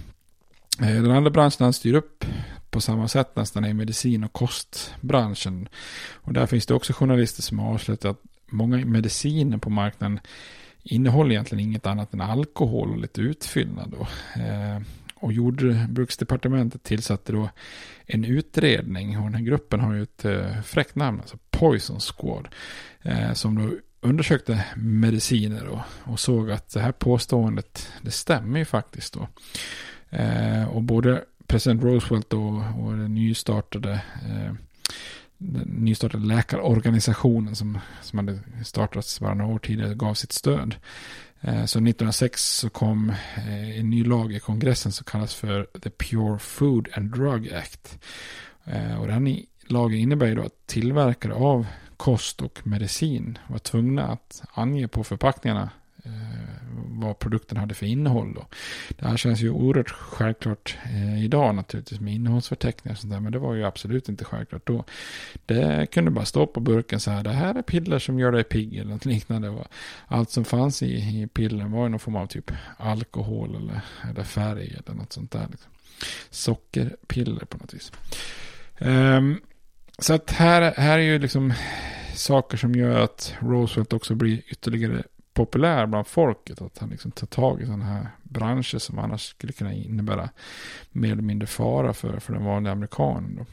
Eh, den andra branschen han styr upp på samma sätt nästan är medicin och kostbranschen. Och där finns det också journalister som har avslöjat att många mediciner på marknaden innehåller egentligen inget annat än alkohol och lite utfyllnad. Då. Eh, och jordbruksdepartementet tillsatte då en utredning och den här gruppen har ju ett eh, fräckt namn, alltså Poison Squad, eh, som då undersökte mediciner och, och såg att det här påståendet, det stämmer ju faktiskt då. Eh, och både president Roosevelt och, och den nystartade den nystartade läkarorganisationen som, som hade startats bara några år tidigare gav sitt stöd. Eh, så 1906 så kom eh, en ny lag i kongressen som kallas för The Pure Food and Drug Act. Eh, och den lagen innebär ju då att tillverkare av kost och medicin var tvungna att ange på förpackningarna Eh, vad produkten hade för innehåll. Då. Det här känns ju oerhört självklart eh, idag naturligtvis med innehållsförteckningar och sånt där. Men det var ju absolut inte självklart då. Det kunde bara stå på burken så här. Det här är piller som gör dig pigg eller något liknande. Och allt som fanns i, i pillren var ju någon form av typ alkohol eller, eller färg eller något sånt där. Liksom. Sockerpiller på något vis. Um, så att här, här är ju liksom saker som gör att Roosevelt också blir ytterligare populär bland folket. Att han liksom tar tag i sådana här branscher som annars skulle kunna innebära mer eller mindre fara för, för den vanliga amerikanen. Då.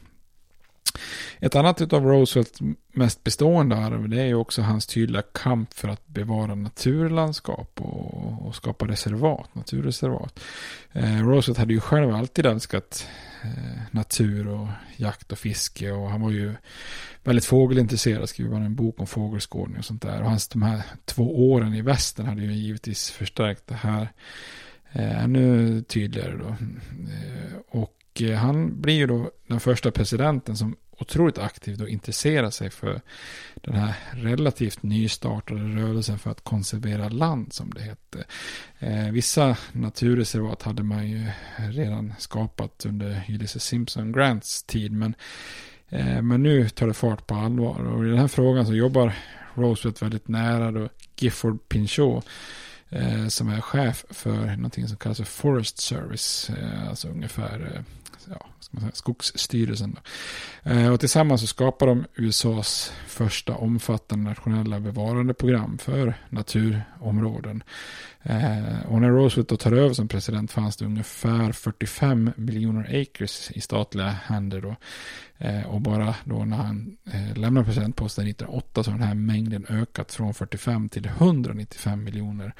Ett annat av Roosevelts mest bestående arv det är ju också hans tydliga kamp för att bevara naturlandskap och, och skapa reservat, naturreservat. Eh, Roosevelt hade ju själv alltid älskat eh, natur och jakt och fiske och han var ju väldigt fågelintresserad, skrev en bok om fågelskådning och sånt där. Och hans de här två åren i västern hade ju givetvis förstärkt det här eh, ännu tydligare då. Eh, och eh, han blir ju då den första presidenten som otroligt aktivt och intresserar sig för den här relativt nystartade rörelsen för att konservera land som det hette. Eh, vissa naturreservat hade man ju redan skapat under Ulysses Simpson Grants tid men Eh, men nu tar det fart på allvar. Och i den här frågan så jobbar Roosevelt väldigt nära då Gifford Pinchot. Eh, som är chef för någonting som kallas för Forest Service. Eh, alltså ungefär eh, ja, säga, Skogsstyrelsen. Eh, och tillsammans så skapar de USAs första omfattande nationella bevarandeprogram för naturområden. Eh, och när Roosevelt då tar över som president fanns det ungefär 45 miljoner acres i statliga händer då. Eh, och bara då när han eh, lämnar presidentposten 1908 så har den här mängden ökat från 45 till 195 miljoner.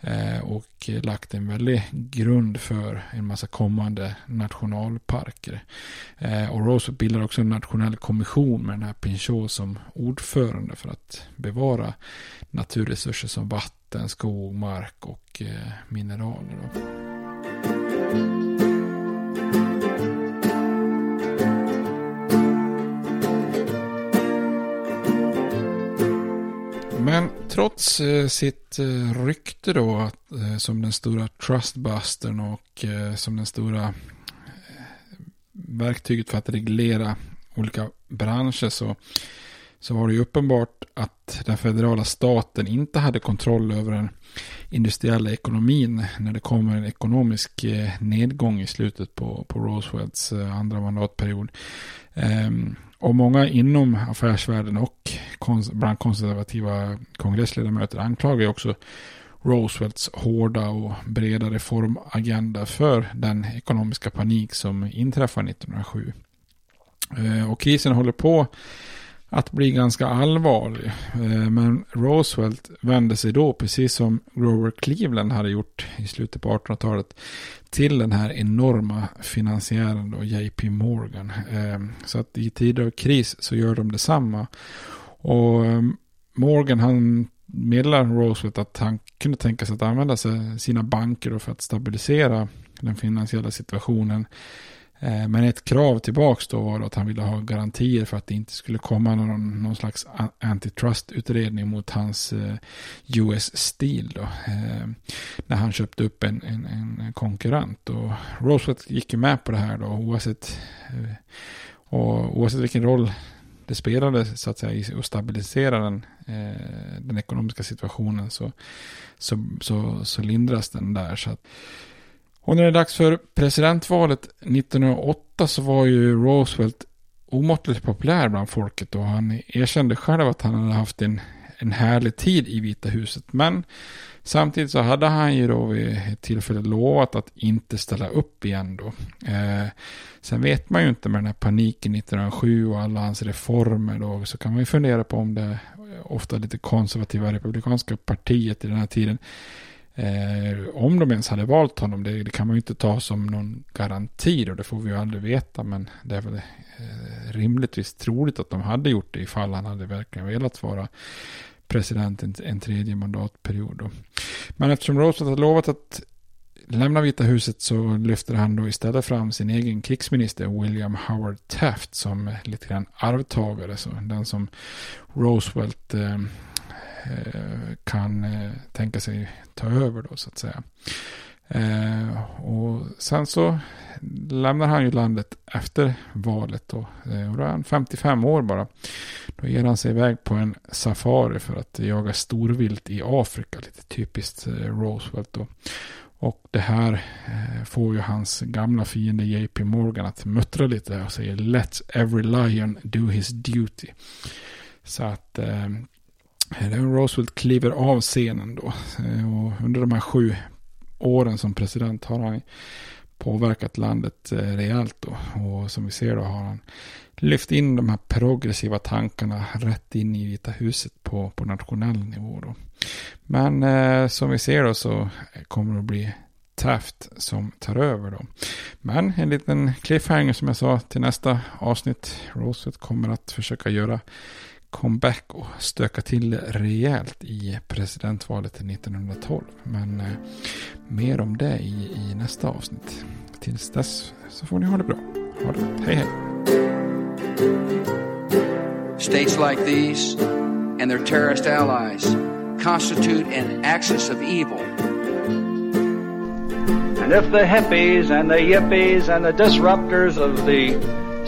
Eh, och lagt en väldig grund för en massa kommande nationalpark. Eh, och Roosevelt bildar också en nationell kommission med den här Pinchot som ordförande för att bevara naturresurser som vatten, skog, mark och eh, mineraler. Då. Men trots eh, sitt eh, rykte då att, som den stora trustbustern och som den stora verktyget för att reglera olika branscher så så var det ju uppenbart att den federala staten inte hade kontroll över den industriella ekonomin när det kommer en ekonomisk eh, nedgång i slutet på, på Roosevelts eh, andra mandatperiod. Ehm, och många inom affärsvärlden och bland konservativa kongressledamöter anklagar ju också Roosevelts hårda och breda reformagenda för den ekonomiska panik som inträffar 1907. Eh, och krisen håller på att bli ganska allvarlig. Eh, men Roosevelt vände sig då, precis som Grover Cleveland hade gjort i slutet på 1800-talet, till den här enorma finansiären då, JP Morgan. Eh, så att i tider av kris så gör de detsamma. Och Morgan han meddelar Roosevelt att han kunde tänka sig att använda sig sina banker för att stabilisera den finansiella situationen. Eh, men ett krav tillbaks då var att han ville ha garantier för att det inte skulle komma någon, någon slags antitrust-utredning mot hans eh, US Steel då. Eh, när han köpte upp en, en, en konkurrent. Och Roosevelt gick ju med på det här då oavsett, och oavsett vilken roll det spelade så att säga i att stabilisera den, eh, den ekonomiska situationen så, så, så, så lindras den där. Så att, och när det är dags för presidentvalet 1908 så var ju Roosevelt omåttligt populär bland folket och han erkände själv att han hade haft en, en härlig tid i Vita huset. Men samtidigt så hade han ju då vid ett tillfälle lovat att inte ställa upp igen då. Eh, sen vet man ju inte med den här paniken 1907 och alla hans reformer då så kan man ju fundera på om det ofta lite konservativa republikanska partiet i den här tiden Eh, om de ens hade valt honom, det, det, kan man ju inte ta som någon garanti och det får vi ju aldrig veta. Men det är väl eh, rimligtvis troligt att de hade gjort det ifall han hade verkligen velat vara president en, en tredje mandatperiod. Då. Men eftersom Roosevelt hade lovat att lämna Vita huset så lyfter han då istället fram sin egen krigsminister William Howard Taft som lite grann arvtagare. Så den som Roosevelt eh, eh, kan eh, tänka sig ta över då så att säga. Eh, och sen så lämnar han ju landet efter valet då. Eh, och då är han 55 år bara. Då ger han sig iväg på en safari för att jaga storvilt i Afrika. Lite typiskt eh, Roosevelt då. Och det här eh, får ju hans gamla fiende JP Morgan att muttra lite och säger Let every lion do his duty. Så att Roosevelt kliver av scenen då. Eh, och under de här sju åren som president har han påverkat landet eh, rejält då. Och som vi ser då har han lyft in de här progressiva tankarna rätt in i Vita huset på, på nationell nivå då. Men eh, som vi ser då så kommer det att bli Taft som tar över då. Men en liten cliffhanger som jag sa till nästa avsnitt. Roosevelt kommer att försöka göra comeback och stöka till rejält i presidentvalet 1912. Men eh, mer om det i, i nästa avsnitt. Tills dess så får ni ha det bra. Ha det gott. Hej hej. States like these and their terrorist allies constitute an axis of evil. And if the hippies and the yippies and the disruptors of the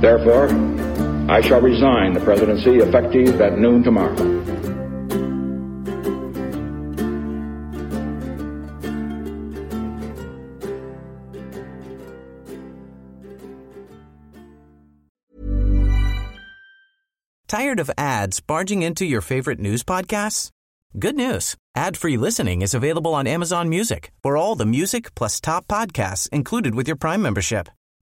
Therefore, I shall resign the presidency effective at noon tomorrow. Tired of ads barging into your favorite news podcasts? Good news. Ad-free listening is available on Amazon Music for all the music plus top podcasts included with your Prime membership.